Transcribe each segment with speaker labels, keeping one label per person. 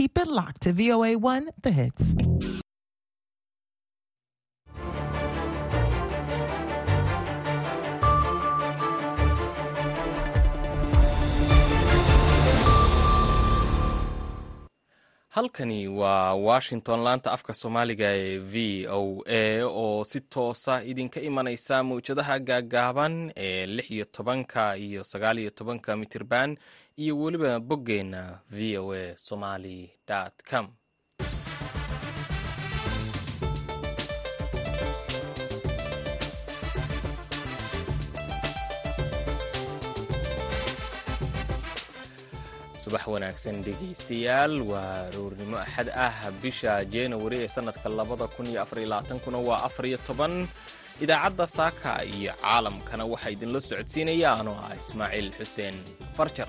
Speaker 1: keep it locked to VOA1 The Hits.
Speaker 2: Halkani waa washington laanta afka soomaaliga ee v o a oo si toosa idinka imanaysa mawjadaha gaagaaban ee lix iyo tobanka iyo sagaal iyo tobanka mitirban iyo weliba boggeena v o a somali com subax wanaagsan dhegaystayaal. Waa aroornimo axad ah bisha januari ee sanadka labada kun iyo afar iyo labaatankuna waa afar iyo toban. Idaacadda saaka iyo caalamkana waxaa idinla socodsiinaya anoo ah ismaaciil xuseen farjar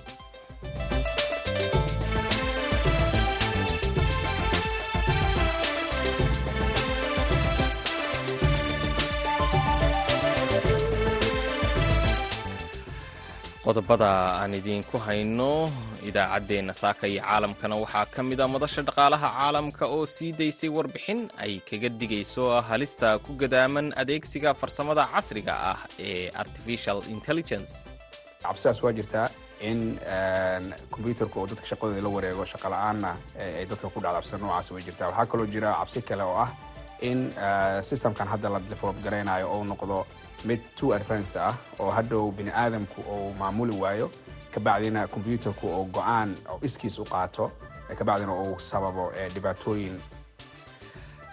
Speaker 2: qodobada aan idiinku hayno idaacaddeenna saaka iyo caalamkana waxaa ka mid a madasha dhaqaalaha caalamka oo sii daysay warbixin ay kaga digayso halista ku gadaaman adeegsiga farsamada casriga ah ee artificial intelligence.
Speaker 3: Cabsidaas waa jirtaa in kombyuutarka oo dadka shaqadooda la wareego shaqala-aanna ay dadka ku dhacda cabsida noocaas way jirtaa. Waxaa kaloo jira cabsi kale oo ah in systemkan hadda la develop garaynayo ou noqdo mid two advanced ah oo hadhow bini aadamku uu maamuli waayo kabacdina kombyuutarku uu go'aan oo iskiis u qaato kabacdina uu sababo dhibaatooyin.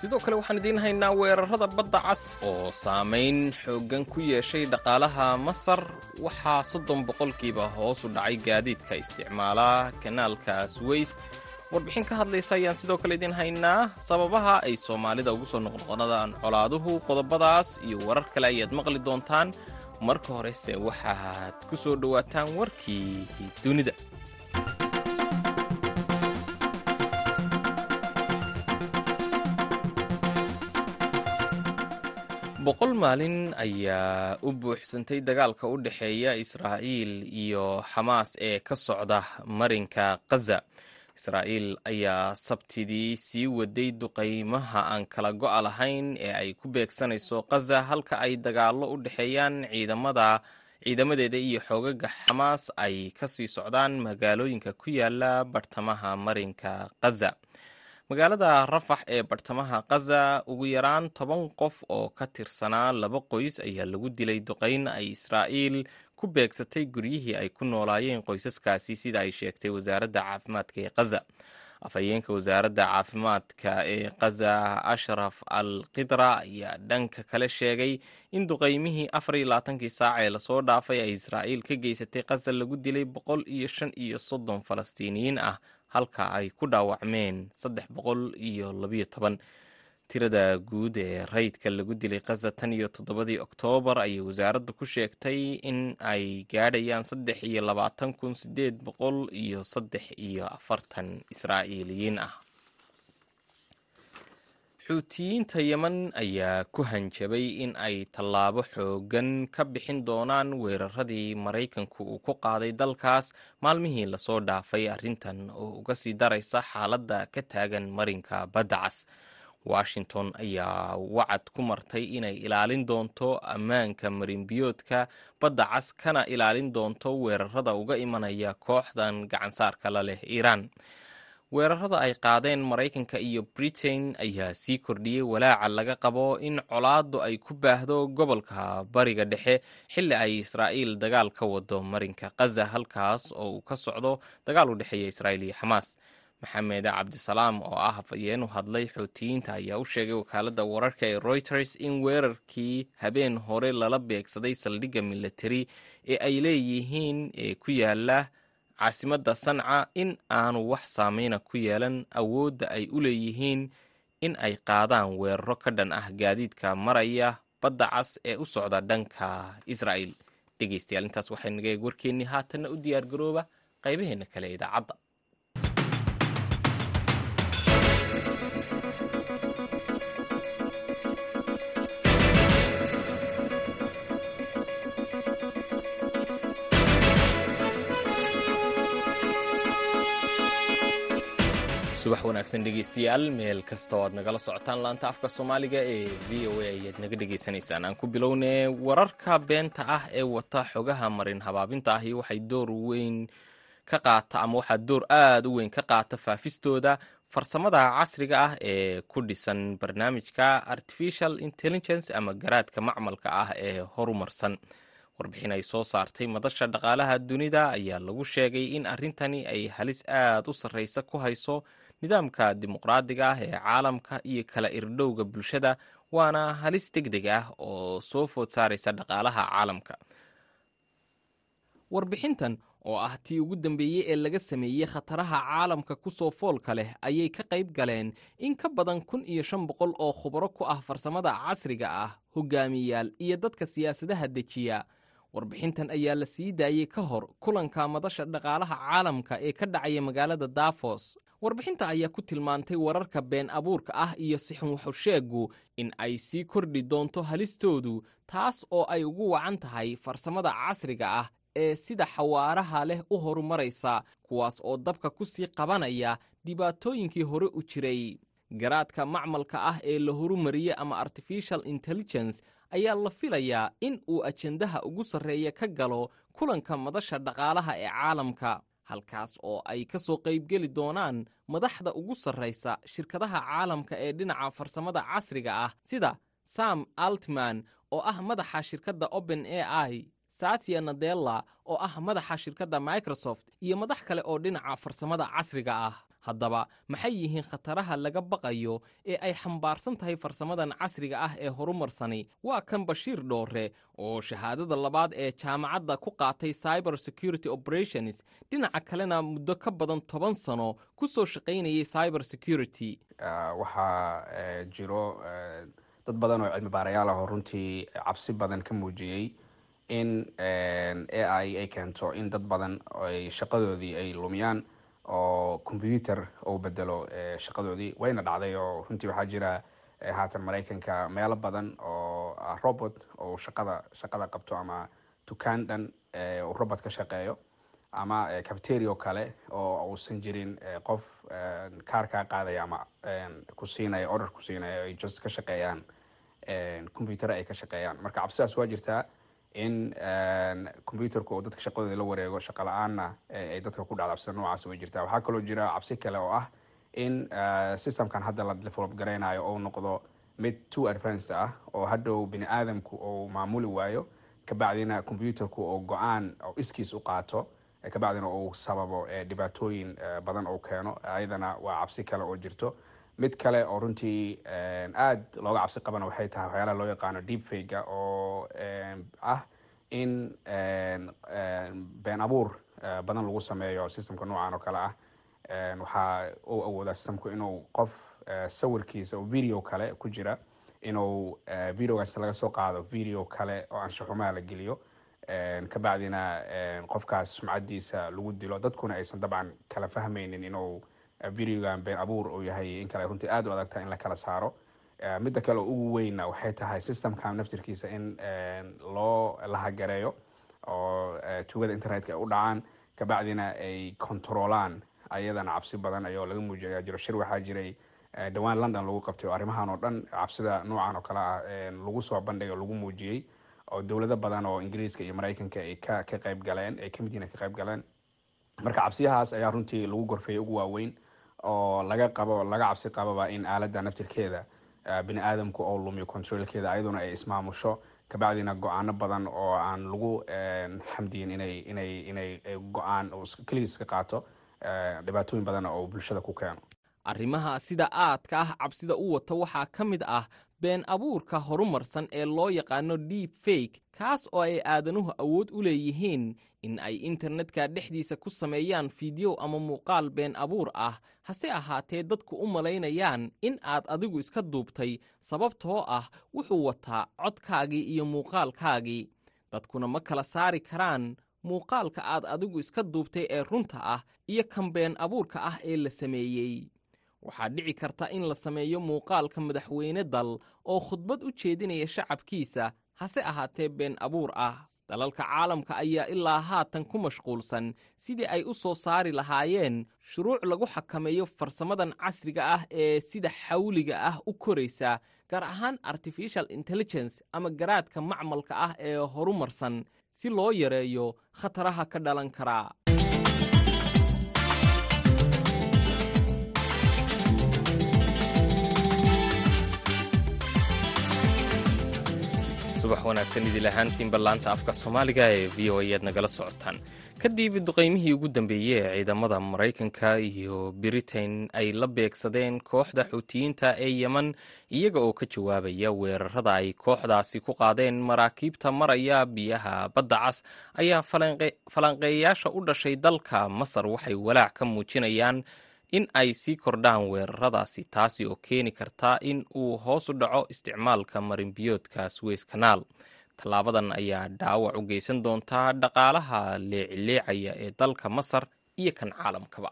Speaker 2: Sidoo kale waxaan idiin haynaa weerarada badda cas oo saamayn xooggan ku yeeshay dhaqaalaha masar. Waxaa soddon boqolkiiba hoos u dhacay gaadiidka isticmaala kanaalka suweys warbixin ka hadlaysa ayaan sidoo kale idiin haynaa. Sababaha ay soomaalida ugu soo noqnoqonadaan colaaduhu qodobadaas iyo warar kale ayaad maqli doontaan. Marka horese waxaad ku soo dhowaataan warkii dunida boqol maalin ayaa u buuxsantay dagaalka u dhexeeya israa'iil iyo xamaas ee ka socda marinka khaza israa'iil ayaa sabtidii sii waday duqaymaha aan kala go'a lahayn ee ay ku beegsanayso khaza halka ay dagaallo u dhexeeyaan ciidamada ciidamadeeda iyo xoogaga xamaas ay ka sii socdaan magaalooyinka ku yaalla bartamaha marinka khaza magaalada rafax ee bartamaha khaza ugu yaraan toban qof oo ka tirsanaa laba qoys ayaa lagu dilay duqayn ay israa'iil ku beegsatay guryihii ay ku noolaayeen qoysaskaasi sida ay sheegtay wasaaradda caafimaadka ee khaza afhayeenka wasaaradda caafimaadka ee khaza ashraf al khidra ayaa dhanka kale sheegay in duqaymihii afar iyo labaatankii saac ee la soo dhaafay ay israa'iil ka geysatay khaza lagu dilay boqol iyo shan iyo soddon falastiiniyiin ah halka ay ku dhaawacmeen saddex boqol iyo labiyo toban. Tirada guud ee rayidka lagu dilay khaza tan iyo toddobadii oktoobar ayay wasaaradda ku sheegtay in ay gaadhayaan saddex iyo labaatan kun sideed boqol iyo saddex iyo afartan israa'iiliyiin ah xuutiyiinta yeman ayaa ku hanjabay in ay tallaabo xoogan ka bixin doonaan weeraradii maraykanku uu ku qaaday dalkaas maalmihii la soo dhaafay arrintan oo uga sii daraysa xaaladda ka taagan marinka badda cas washington ayaa wacad ku martay inay ilaalin doonto ammaanka marinbiyoodka badda cas kana ilaalin doonto weerarada uga imanaya kooxdan gacansaarka la leh iiraan weerarada ay qaadeen maraykanka iyo britain ayaa sii kordhiyey walaaca laga qabo in colaaddu ay ku baahdo gobolka bariga dhexe xilli ay israa'iil dagaal ka wado marinka khaza halkaas oo uu ka socdo dagaal u dhexeeya israa'iil iyo xamaas. Maxamed cabdisalaam oo ah hafayeen hadlay xootiyiinta ayaa u sheegay wakaaladda wararka ee reuters in weerarkii habeen hore lala beegsaday saldhigga militari ee ay leeyihiin ee ku yaalla caasimadda sanca in aanu wax saameyna ku yeelan awoodda ay u leeyihiin in ay qaadaan weeraro ka dhan ah gaadiidka maraya badda cas ee u socda dhanka israa'iil. Dhegeystayaal intaas waxay naga eeg warkeennii haatanna u diyaargarooba qaybaheenna kale idaacadda subax wanaagsan dhegeystayaal meel kasta oo aad nagala socotaan laanta afka soomaaliga ee v o a ayaad naga dhegaysanaysaan aan ku bilownay wararka beenta ah ee wata xogaha marin habaabinta ahi waxay door weyn ka qaata ama waxaa door aad u weyn ka qaata faafistooda. Farsamada casriga ah ee ku dhisan barnaamijka artificial intelligence ama garaadka macmalka ah ee horumarsan. Warbixin ay soo saartay madasha dhaqaalaha dunida ayaa lagu sheegay in arrintani ay halis aad u sarreysa ku hayso nidaamka dimuqraadiga ah ee caalamka iyo kala irdhowga bulshada waana halis deg deg ah oo soo food saaraysa dhaqaalaha caalamka. Warbixintan oo ah tii ugu dambeeyey ee laga sameeyey khataraha caalamka ku soo foolka leh ayay ka qayb galeen in ka badan kun iyo shan boqol oo khubaro ku ah farsamada casriga ah hogaamiyayaal iyo dadka siyaasadaha dejiya. Warbixintan ayaa la sii daayey ka hor kulanka madasha dhaqaalaha caalamka ee ka dhacaya magaalada dafos warbixinta ayaa ku tilmaantay wararka been abuurka ah iyo sixin waxusheegu in ay sii kordhi doonto halistoodu taas oo ay ugu wacan tahay farsamada casriga ah ee sida xawaaraha leh u horumaraysa kuwaas oo dabka ku sii qabanaya dhibaatooyinkii hore u jiray. Garaadka macmalka ah ee la horumariyey ama artificial intelligence ayaa la filayaa in uu ajendaha ugu sarreeya ka galo kulanka madasha dhaqaalaha ee caalamka halkaas oo ay ka soo qaybgeli doonaan madaxda ugu sarraysa shirkadaha caalamka ee dhinaca farsamada casriga ah sida sam altman oo ah madaxa shirkadda open a i satya nadella oo ah madaxa shirkadda microsoft iyo madax kale oo dhinaca farsamada casriga ah haddaba maxay yihiin khataraha laga baqayo ee ay xambaarsan tahay farsamadan casriga ah ee horumarsani waa kan bashiir dhoore oo shahaadada labaad ee jaamacadda ku qaatay cyber security operations dhinaca kalena muddo ka badan toban sano ku soo shaqaynayay cyber security.
Speaker 3: Waxaa jiro dad badan oo cilmi baarayaal ah oo runtii cabsi badan ka muujiyey in a i ay keento in dad badan ay shaqadoodii ay lumiyaan oo combyuter uu bedelo shaqadoodii. Wayna dhacday oo runtii waxaa jira haatan maraykanka meelo badan oo robot oo shaqada shaqada qabto ama dukaan dhan uu robot ka shaqeeyo ama cafeteria oo kale oo uusan jirin qof kaar kaa qaadaya ama ku siinaya order ku siinaya ay just ka shaqeeyaan combyuter ay ka shaqeeyaan. Marka cabsidaas waa jirtaa in combyuterka oo dadka shaqadooda la wareego shaqa la'aanna ay dadka ku dhacdabsan noocaas way jirtaa. Waxaa kaloo jira cabsi kale oo ah in systemkan hadda la develop garaynayo ou noqdo mid too advanced ah oo hadhow bini aadamku uu maamuli waayo kabacdina combyuterku oo go'aan oo iskiis u qaato kabacdina uu sababo dhibaatooyin badan uu keeno. Ayadana waa cabsi kale oo jirto mid kale oo runtii aad looga cabsi qabana waxay tahay waxyaalaha loo yaqaano deep fake oo ah in been abuur badan lagu sameeyo systemka noocan oo kale ah. Waxaa uu awoodaa systemku inuu qof sawirkiisa oo video kale ku jira inuu videogaas laga soo qaado video kale oo anshaxumaha la geliyo. Kabacdina qofkaas sumcadiisa lagu dilo dadkuna aysan dabcan kala fahmaynin inuu videogan been abuur uu yahay in kale runtii aad u adagtahay in la saaro. Midda kale ugu weyna waxay tahay systemkan naftirkiisa in loo lahagareeyo oo tugada internetka ay u dhacaan kabacdina ay controlaan ayadana cabsi badan ayoo laga muujiya ayaa jiro shir waxaa jiray dhowaan london lagu qabtay oo arrimahan oo dhan cabsida noocan oo kale ah lagu soo bandhigay oo lagu muujiyey oo dowlado badan oo ingiriiska iyo maraykanka ay ka qayb galeen ay ka mid yihiin ka qayb galeen marka cabsiyahaas ayaa runtii lagu gorfeeyay ugu waaweyn oo laga qabo laga cabsi qababa in aaladda naftirkeeda bini aadamku oo lumiyo controlkeeda ayaduna ay ismaamusho. Kabacdina go'aano badan oo aan lagu xamdiyin inay inay inay go'aan keligiis ka qaato dhibaatooyin badan oo bulshada ku keeno
Speaker 2: arrimaha sida aadka ah cabsida u wata waxaa ka mid ah been abuurka horumarsan ee loo yaqaano deep fake kaas oo ay aadanuhu awood u leeyihiin in ay internetka dhexdiisa ku sameeyaan fiideo ama muuqaal been abuur ah. Hase ahaatee dadku u malaynayaan in aad adigu iska duubtay sababtoo ah wuxuu wataa codkaagii iyo muuqaalkaagii. Dadkuna ma kala saari karaan muuqaalka aad adigu iska duubtay ee runta ah iyo kan been abuurka ah ee la sameeyey waxaa dhici karta in la sameeyo muuqaalka madaxweyne dal oo khudbad u jeedinaya shacabkiisa hase ahaatee been abuur ah. Dalalka caalamka ayaa ilaa haatan ku mashquulsan sidii ay u soo saari lahaayeen shuruuc lagu xakameeyo farsamadan casriga ah ee sida xawliga ah u koraysa gaar ahaan artificial intelligence ama garaadka macmalka ah ee horumarsan si loo yareeyo khataraha ka dhalan kara subax wanaagsan idil ahaantiinba laanta afka soomaaliga ee v o ayaad nagala socotaan. Kadib duqaymihii ugu dambeeyey ee ciidamada maraykanka iyo britain ay la beegsadeen kooxda xuutiyiinta ee yemen iyaga oo ka jawaabaya weerarada ay kooxdaasi ku qaadeen maraakiibta maraya biyaha badda cas ayaa falanqeeyayaasha u dhashay dalka masar waxay walaac ka muujinayaan in ay sii kordhaan weeraradaasi taasi oo keeni karta in uu hoos u dhaco isticmaalka marinbiyoodka suweys kanaal tallaabadan ayaa dhaawac u geysan doontaa dhaqaalaha leecileecaya ee dalka masar iyo kan caalamkaba.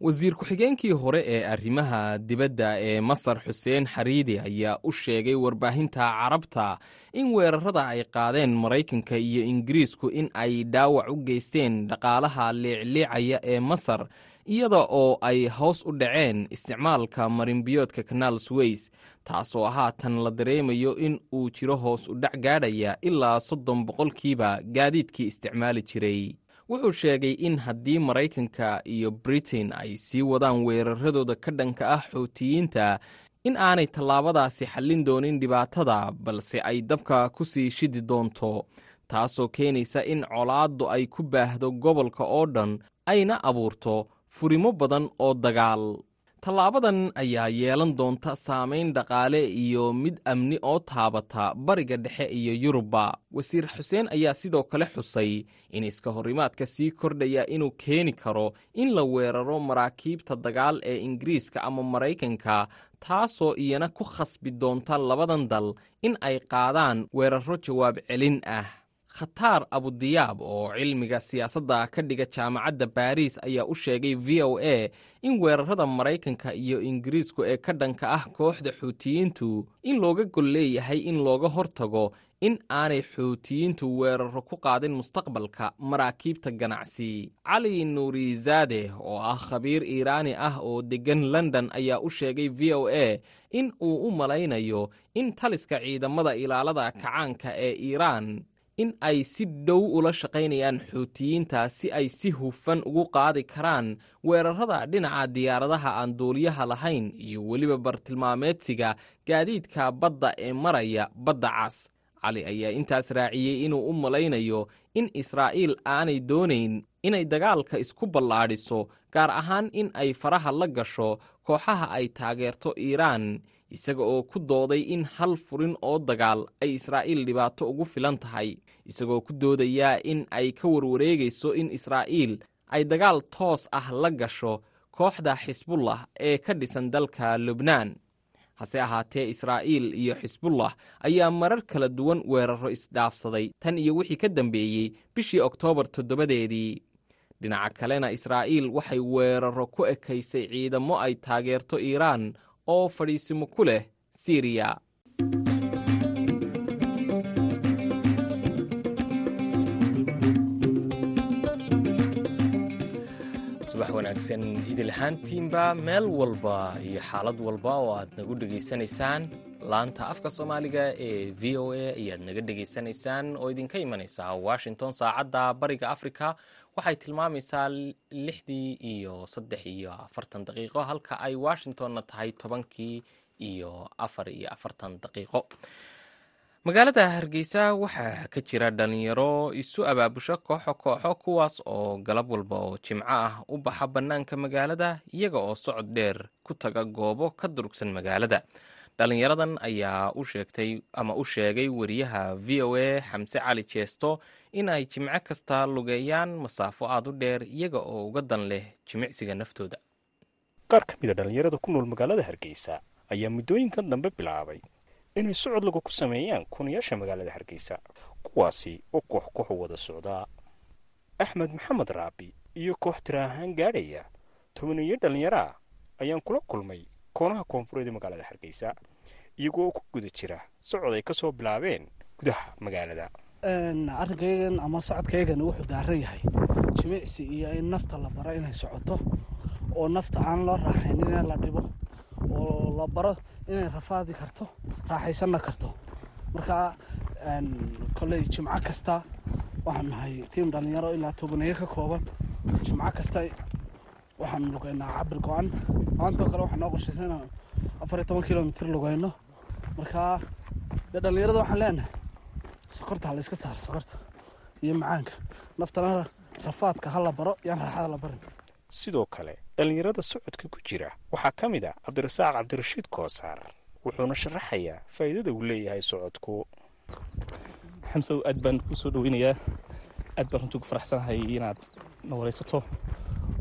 Speaker 2: Wasiir ku-xigeenkii hore ee arrimaha dibadda ee masar xuseen xariidi ayaa u sheegay warbaahinta carabta in weerarada ay qaadeen maraykanka iyo ingiriisku in ay dhaawac u geysteen dhaqaalaha leecleecaya ee masar iyada oo ay hoos u dhaceen isticmaalka marinbiyoodka kanaal suweys taasoo haatan la dareemayo in uu jiro hoos u dhac gaadhaya ilaa soddon boqolkiiba gaadiidkii isticmaali jiray. Wuxuu sheegay in haddii maraykanka iyo britain ay sii wadaan weeraradooda ka dhanka ah xuutiyiinta in aanay tallaabadaasi xallin doonin dhibaatada balse ay dabka ku sii shidi doonto taasoo keenaysa in colaaddu ay ku baahdo gobolka oo dhan ayna abuurto furimo badan oo dagaal. Tallaabadan ayaa yeelan doonta saamayn dhaqaale iyo mid amni oo taabata bariga dhexe iyo yurubba. Wasiir xuseen ayaa sidoo kale xusay in iska horimaadka sii kordhaya inuu keeni karo in la weeraro maraakiibta dagaal ee ingiriiska ama maraykanka taasoo iyana ku khasbi doonta labadan dal in ay qaadaan weeraro jawaab celin ah khataar abudiyaab oo cilmiga siyaasadda ka dhiga jaamacadda baariis ayaa u sheegay v o a in weerarada maraykanka iyo ingiriisku ee ka dhanka ah kooxda xuutiyiintu in looga gol leeyahay in looga hortago in aanay xuutiyiintu weeraro ku qaadin mustaqbalka maraakiibta ganacsi. Cali nuurizaade oo ah khabiir iiraani ah oo deggan london ayaa u sheegay v o a in uu u malaynayo in taliska ciidamada ilaalada kacaanka ee iiraan in ay si dhow ula shaqaynayaan xuutiyiinta si ay si hufan ugu qaadi karaan weerarada dhinaca diyaaradaha aan duuliyaha lahayn iyo weliba bartilmaameedsiga gaadiidka badda ee maraya badda cas. Cali ayaa intaas raaciyey inuu u malaynayo in israa'iil aanay doonayn inay dagaalka isku ballaadhiso gaar ahaan in ay faraha la gasho kooxaha ay taageerto iiraan isaga oo ku dooday in hal furin oo dagaal ay israa'iil dhibaato ugu filan tahay isagoo ku doodayaa in ay ka warwareegayso in israa'iil ay dagaal toos ah la gasho kooxda xisbullah ee ka dhisan dalka lubnaan. Hase ahaatee israa'iil iyo xisbullah ayaa marar kala duwan weeraro isdhaafsaday tan iyo wixii ka dambeeyey bishii oktoobar toddobadeedii. Dhinaca kalena israa'iil waxay weeraro ku ekaysay ciidamo ay taageerto iiraan oo fadhiisimo ku leh siriya. Wanaagsan idil ahaantiinba meel walba iyo xaalad walba oo aad nagu dhegaysanaysaan laanta afka soomaaliga ee v o a ayaad naga dhegaysanaysaan oo idinka imanaysaa washington saacadda bariga africa waxay tilmaamaysaa lixdii iyo saddex iyo afartan daqiiqo halka ay washingtonna tahay tobankii iyo afar iyo afartan daqiiqo. Magaalada hargeysa waxaa ka jira dhalinyaro isu abaabusho kooxo kooxo kuwaas oo galab walba oo jimco ah u baxa bannaanka magaalada iyaga oo socod dheer ku taga goobo ka durugsan magaalada dhalinyaradan ayaa u sheegtay ama u sheegay wariyaha v o a xamse cali jeesto in ay jimco kasta lugeeyaan masaafo aada u dheer iyaga oo uga dan leh jimicsiga naftooda.
Speaker 4: Qaar ka mid a dhallinyarada ku nool magaalada hargeysa ayaa muddooyinkan dambe bilaabay inay socod lagu ku sameeyaan kunayaasha magaalada hargeysa kuwaasi oo koox kooxu wada socdaa axmed maxamed raabi iyo koox tira ahaan gaadhaya tobaniyo dhallinyaro ah ayaan kula kulmay koonaha koonfureed ee magaalada hargeysa iyagoo ku guda jira socod ay ka soo bilaabeen gudaha magaalada.
Speaker 5: Arrinkaygan ama socodkaygan wuxuu daaran yahay jimicsi iyo in nafta la baro inay socoto oo nafta aan loo raaxaynin in la dhibo oo la baro inay rafaadi karto raaxaysanna karto. Marka koley jimco kasta waxaan nahay tiim dhallinyaro ilaa tobaneeyo ka kooban. Jimco kasta waxaan lugaynaa cabir go-an. Maantoo kale waxaa noo qorshaysa inaan afar iyo toban kilomitr lugayno marka dee dhallinyarada waxaan leenahay sokorta ha la iska saaro sokorta. Iyo macaanka. Naftana rafaadka ha la baro yaan raaxada la barin.
Speaker 4: Sidoo kale dhallinyarada socodka ku jira waxaa ka mid ah cabdirasaaq cabdirashiid koosaar. Wuxuuna sharaxayaa faa'iidada uu leeyahay socodku.
Speaker 6: Xamsow aad baan kuu soo dhaweynayaa aad baan runtii ku faraxsanahay inaad na waraysato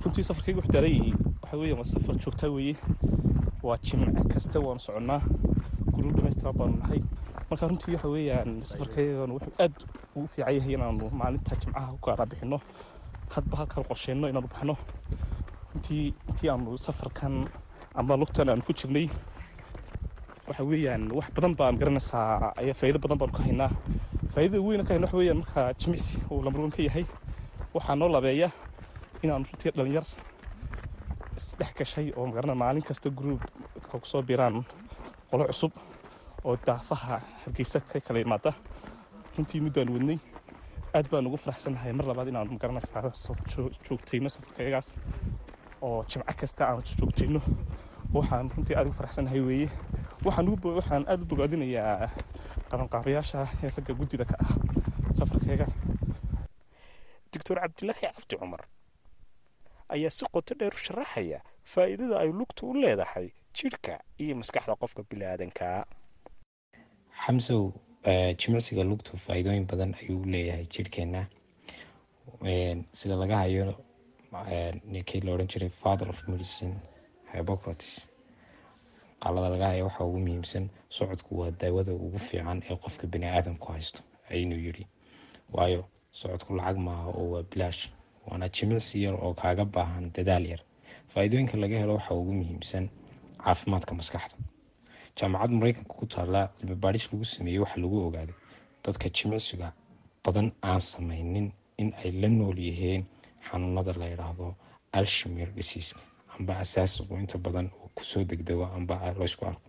Speaker 6: runtii safarkayga wax daarayay waxaa weeyaan waa safar joogtaa weeye. Waa jimce kasta waanu soconnaa guruu dhamaystiraa baanu nahay. Marka runtii waxa weeyaan safarkaygan wuxuu aad ugu fiican yahay inaanu maalinta jimcaha ku gaadhaa bixinno hadba halkaan qorsheenno inaanu baxno. Runtii intii aanu safarkan ama lugtan aanu ku jirnay. Waxa weeyaan wax badan baan garanaysaa ayaa faa'iido badan baanu ka haynaa. Faa'iidada weyna ka hayna waxa weeyaan marka jimicsi uu lambarwan ka yahay. Waxaa noo labeeya inaanu runtii dhalinyar isdhex gashay oo magarana maalin kasta gruub ku soo biiraan qolo cusub oo daafaha hargeysa ka kala imaada. Runtii muddaan wadnay aad baan ugu faraxsannahay mar labaad inaanu ma garanaysaa joogtayno safarkayagaas oo jimco kasta aanu joogtayno. Waxaan runtii aad ugu faraxsannahay weeye. Waxaan aad u bogaadinayaa qabanqaabayaasha ee ragga guddida ka ah safarkayga.
Speaker 4: Doctor cabdilaahi cabdi cumar ayaa si qoto dheer u sharaxaya faa'iidada ay lugtu u leedahay jidhka iyo maskaxda qofka biniaadankaa
Speaker 7: xamsow jimicsiga lugtu faa'iidooyin badan ayuu leeyahay jidhkeenna sida laga hayo ninkii la odhan jiray father of medicine hypocrates qaalada laga haya waxaa ugu muhiimsan socodku waa daawada ugu fiican ee qofka biniaadamku haysto ayuu yidhi. Waayo socodku lacag maaha oo waa bilaash waana jimicsi yar oo kaaga baahan dadaal yar. Faa-iidooyinka laga helo waxaa ugu muhiimsan caafimaadka maskaxda. Jaamacad mareykanka ku taalla cilmibaadhis lagu sameeyey waxaa lagu ogaaday dadka jimicsiga badan aan sameynin in ay la nool yihiin xanuunada la yidhaahdo alshimir dhisiiska amba asaasiqu inta badan uu ku soo degdego amba laysku arko.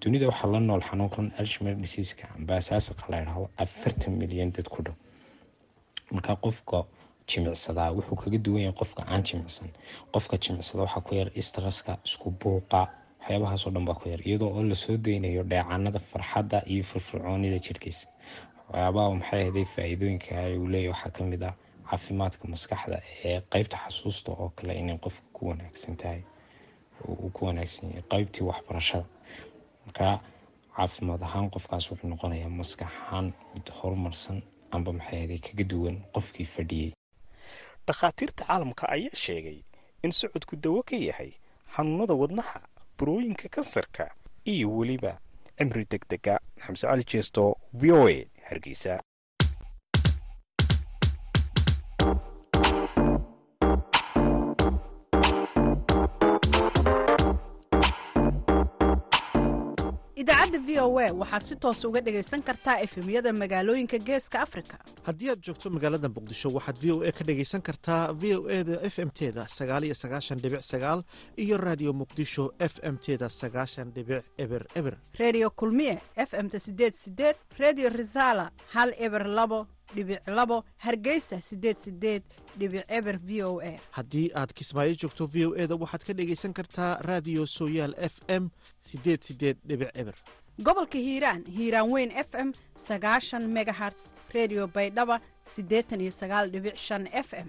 Speaker 7: Dunida waxaa la nool xanuunkan alshimir dhisiiska amba asaasiqa la yidhaahdo afartan milyan dad ku dhow. Markaa qofka jimicsadaa wuxuu kaga duwan yahay qofka aan jimicsan qofka jimicsada waxaa ku yar istaraska isku buuqa waxyaabahaasoo dhan baa ku yar iyadoo oo la soo deynayo dheecanada farxadda iyo firfircoonida jirhkiisa waxyaabaha maxay ahday faa-iidooyinka uu leeyahy waxaa ka mid ah caafimaadka maskaxda ee qeybta xasuusta oo kale inay qofka ku wanaagsan tahay uu ku wanaagsan yahay qeybtii waxbarashada. Markaa caafimaad ahaan qofkaas wuxuu noqonayaa maskax ahaan mid horumarsan amba maxay ahday kaga duwan qofkii fadhiyey
Speaker 4: dhakhaatiirta caalamka ayaa sheegay in socodku dawo ka yahay xanuunada wadnaha burooyinka kansarka iyo weliba cimri deg dega xamse cali jeesto v o a hargeysa
Speaker 8: idaacadda v o a waxaad si toos uga dhegaysan kartaa efemyada magaalooyinka geeska afrika.
Speaker 9: Haddii aad joogto magaalada muqdisho waxaad v o a ka dhegaysan kartaa v o e da f m teda sagaaliyo sagaashan dhibic sagaal iyo raadiyo muqdisho f m teda sagaashan dhibic eber eber.
Speaker 8: Reediyo kulmiye f m-ta sideed sideed reediyo risaala hal eber labo dhibic labo hargeysa sideed sideed dhibic eber v o a.
Speaker 9: Haddii aad kismaayo joogto v o e da waxaad ka dhegaysan kartaa raadiyo sooyaal f m sideed sideed dhibic eber.
Speaker 8: Gobolka hiiraan hiiraan weyn f m sagaashan megaherts redio baydhaba siddeetan iyo sagaal dhibic shan f m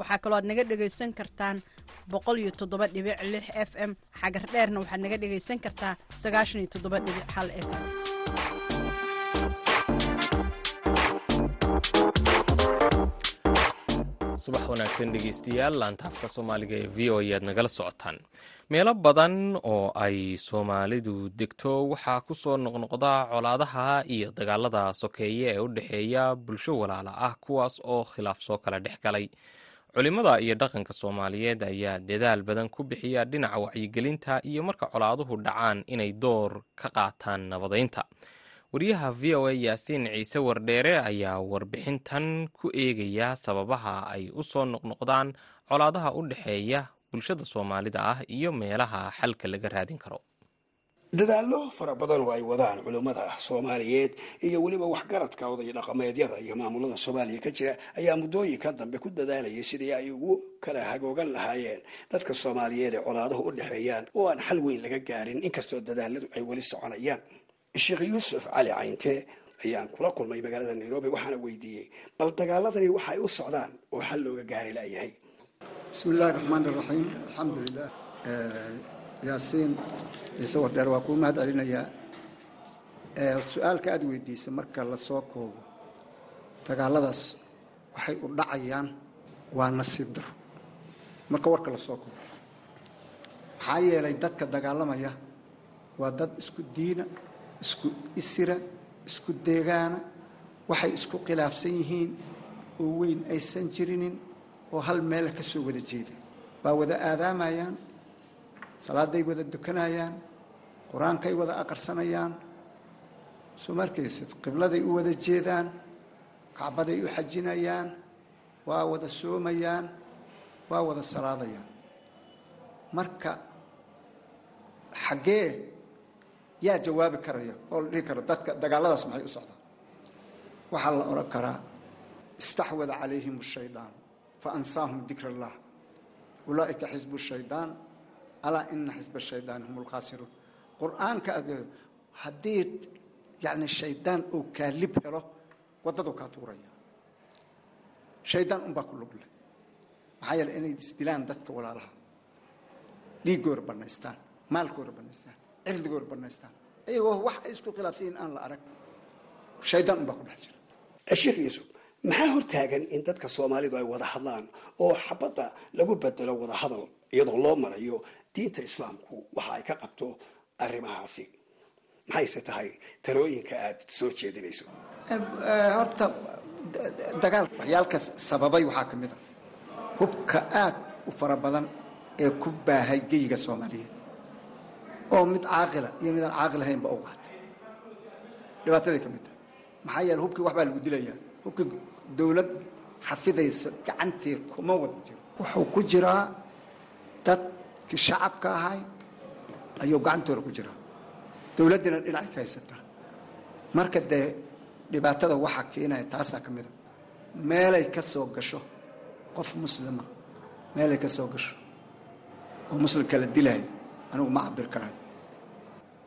Speaker 8: waxaa kaloo aad naga dhegaysan kartaan f m. Xagar dheerna waxaad naga dhegaysan kartaa f m.
Speaker 2: Subax wanaagsan dhegeystayaal laantaafka soomaaliga ee v o ayaad nagala socotaan. Meelo badan oo ay soomaalidu degto waxaa ku soo noqnoqda colaadaha iyo dagaalada sokeeye ee u dhexeeya bulsho walaala ah kuwaas oo khilaaf soo kala dhex galay culimada iyo dhaqanka soomaaliyeed ayaa dadaal badan ku bixiya dhinaca wacyigelinta iyo marka colaaduhu dhacaan inay door ka qaataan nabadeynta wariyaha v o a yaasiin ciise wardheere ayaa warbixintan ku eegaya sababaha ay u soo noqnoqdaan colaadaha u dhexeeya bulshada soomaalida ah iyo meelaha xalka laga raadin karo
Speaker 10: dadaallo fara badan oo ay wadaan culummada soomaaliyeed iyo weliba waxgaradka oday dhaqameedyada iyo maamulada soomaaliya ka jira ayaa muddooyinkan dambe ku dadaalayay sidii ay ugu kala hagoogan lahaayeen. Dadka soomaaliyeed ee colaaduhu u dhexeeyaan oo aan xal weyn laga gaarin inkastoo dadaaladu ay weli soconayaan. Sheekh yuusuf cali caynte ayaan kula kulmay magaalada nairobi waxaana weydiiyey bal dagaaladani waxay u socdaan oo xal looga gaari layahay
Speaker 11: bismi illaahi raxmaan iraxiim alxamdulilah yaasiin ciise wardheer waa kuu mahad celinayaa su'aalka aada weydiisay marka la soo koobo dagaaladaas waxay u dhacayaan waa nasiib daro marka warka la soo koobo maxaa yeelay dadka dagaalamaya waa dad isku diina isku isira isku deegaana waxay isku khilaafsan yihiin oo weyn aysan jirinin oo hal meela ka soo wada jeeda. Waa wada aadaamayaan salaaday wada dukanayaan qur'aankay wada aqarsanayaan soo markaysid qibladay u wada jeedaan kacbaday u xajinayaan waa wada soomayaan waa wada salaadayaan. Marka xaggee yaa jawaabi karaya oo la dhihi karo dadka dagaaladaas maxay u socdaan waxaa la odhan karaa istaxwada calayhim shaydaan fa ansaahum dikr allah ulaa'ika xisbu shaydaan alaa ina xisba shaydaani hum lkhaasiruun qur'aanka ad haddii yani shaydaan uu kaalib helo waddaduu kaa tuuraya shaydaan unbaa ku lug leh maxaa yeele inay isdilaan dadka walaalaha dhiiggooda banaystaan maalkooda banaystaan cirdigooda banaystaan iyagoo wax ay isku khilaafsan yihiin aan la arag shaydaan unbaa ku dhex jira
Speaker 10: sheekh yuusuf maxaa hortaagan in dadka soomaalidu ay wada hadlaan oo xabadda lagu bedelo wada hadal iyadoo loo marayo diinta islaamku waxa ay ka qabto arrimahaasi. Maxayse tahay talooyinka aad soo jeedinayso?
Speaker 11: Horta dagaal waxyaalka sababay waxaa ka mid a hubka aad u fara badan ee ku baahay geyiga soomaaliyeed. Oo mid caaqila iyo mid aan u qaata dhibaataday ka mid tahay maxaa yeele hubkii waxbaa lagu dilayaa. Hubkii dowlad xafidaysa gacanteed kuma wada jiro. Wuxuu ku jiraa dadkii shacabka ahay ayuu gacantooda ku jiraa. Dowladdiina dhinacay ka haysataa marka dee dhibaatada waxaa keenaya taasaa ka mid a. Meelay ka soo gasho qof muslima meelay ka soo gasho oo muslimka la dilaayo anigu ma cabir karayo.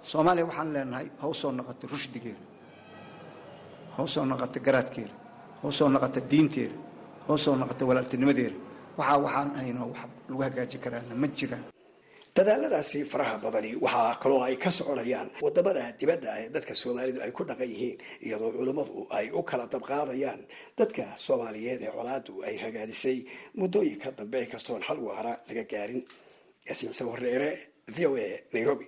Speaker 11: Soomaaliya waxaan leenahay ha u soo noqoto rushdigeeda ha u soo noqoto garaadkeeda ha u soo noqoto diinteeda ha u soo noqoto walaaltinimadeeda waxaa waxaan haynoo wax lagu hagaaji karaana ma jiraan.
Speaker 10: Dadaaladaasi faraha badani waxaa kaloo ay ka soconayaan waddamada dibadda ee dadka soomaalidu ay ku dhaqan yihiin iyadoo culummadu ay u kala dabqaadayaan dadka soomaaliyeed ee colaadu ay ragaadisay muddooyinka dambe kastoon xal waara laga gaarin. Yaasiin sawareere v o a nairobi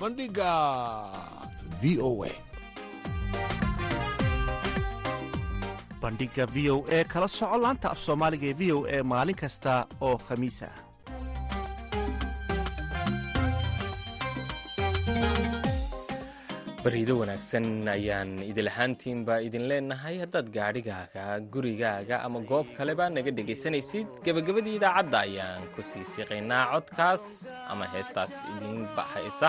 Speaker 12: bandhigga v o a.
Speaker 9: Bandhiga v o e kala soco laanta af soomaaliga ee v o e maalin kasta oo khamiis ah
Speaker 2: bariido wanaagsan ayaan idil ahaantiinba idin leenahay. Haddaad gaadhigaaga gurigaaga ama goob kaleba naga dhegaysanaysid gebagabadii idaacadda ayaan ku sii siqaynaa codkaas ama heestaas idin baxaysa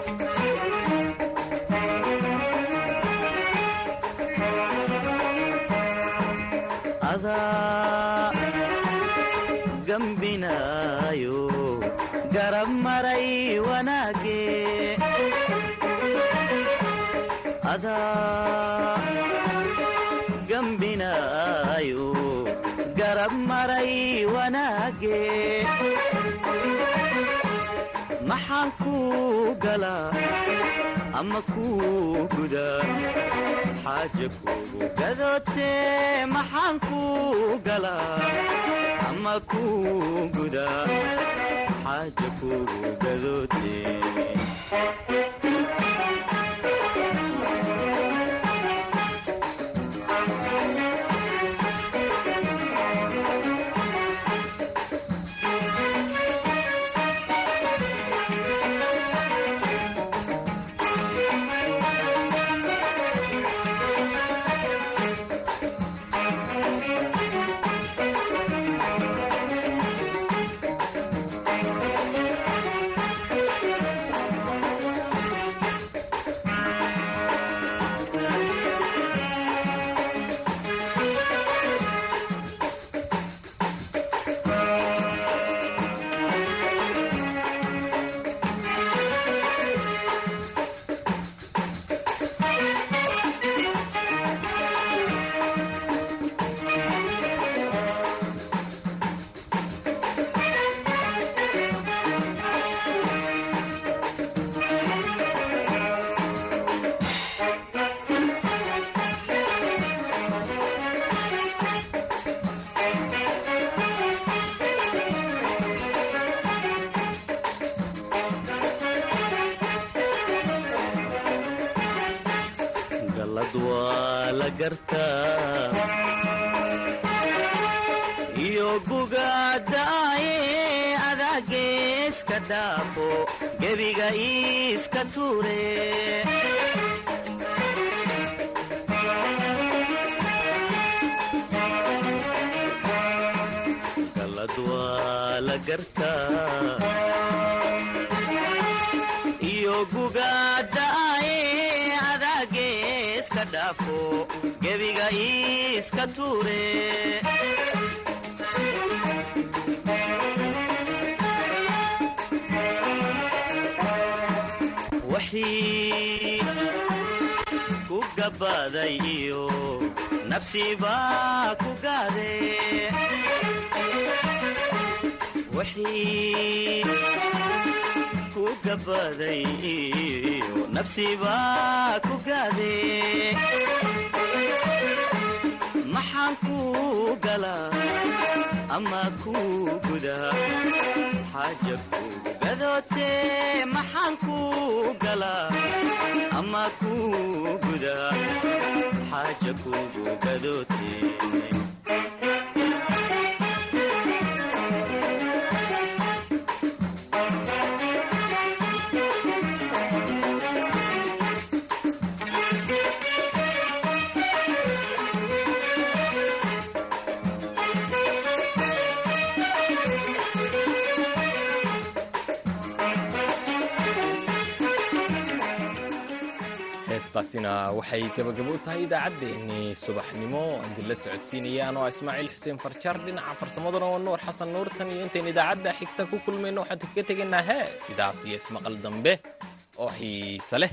Speaker 13: kuu galaa ama kuu gudaa xaaja kuugu gadootee maxaan kuu galaa ama kuu gudaa xaaja kuugu gadootee iiska tuure gallad waa iyo gugaadaaye adaageeska dhaafo gebiga iiska tuure wixii ku gabbaaday iyo nafsibaa ku gaade wixii ku gabbaaday iyo nafsibaa ku gaade maxaan kuu galaa ama kuu gudaa xaaja kuugu gadootee maxaan kuu galaa ama kuu gudaa xaaja kuugu gadootee
Speaker 2: heestaasina waxay gebagabo u tahay idaacaddeenii subaxnimo. Idinla socodsiinaya anoo ismaaciil xuseen farjar dhinaca farsamaduna waa nuur xasan nuurtan iyo intayn idaacadda xigta ku kulmayno waxaan kaga tegaynaa hee sidaas iyo ismaqal dambe oo xiise leh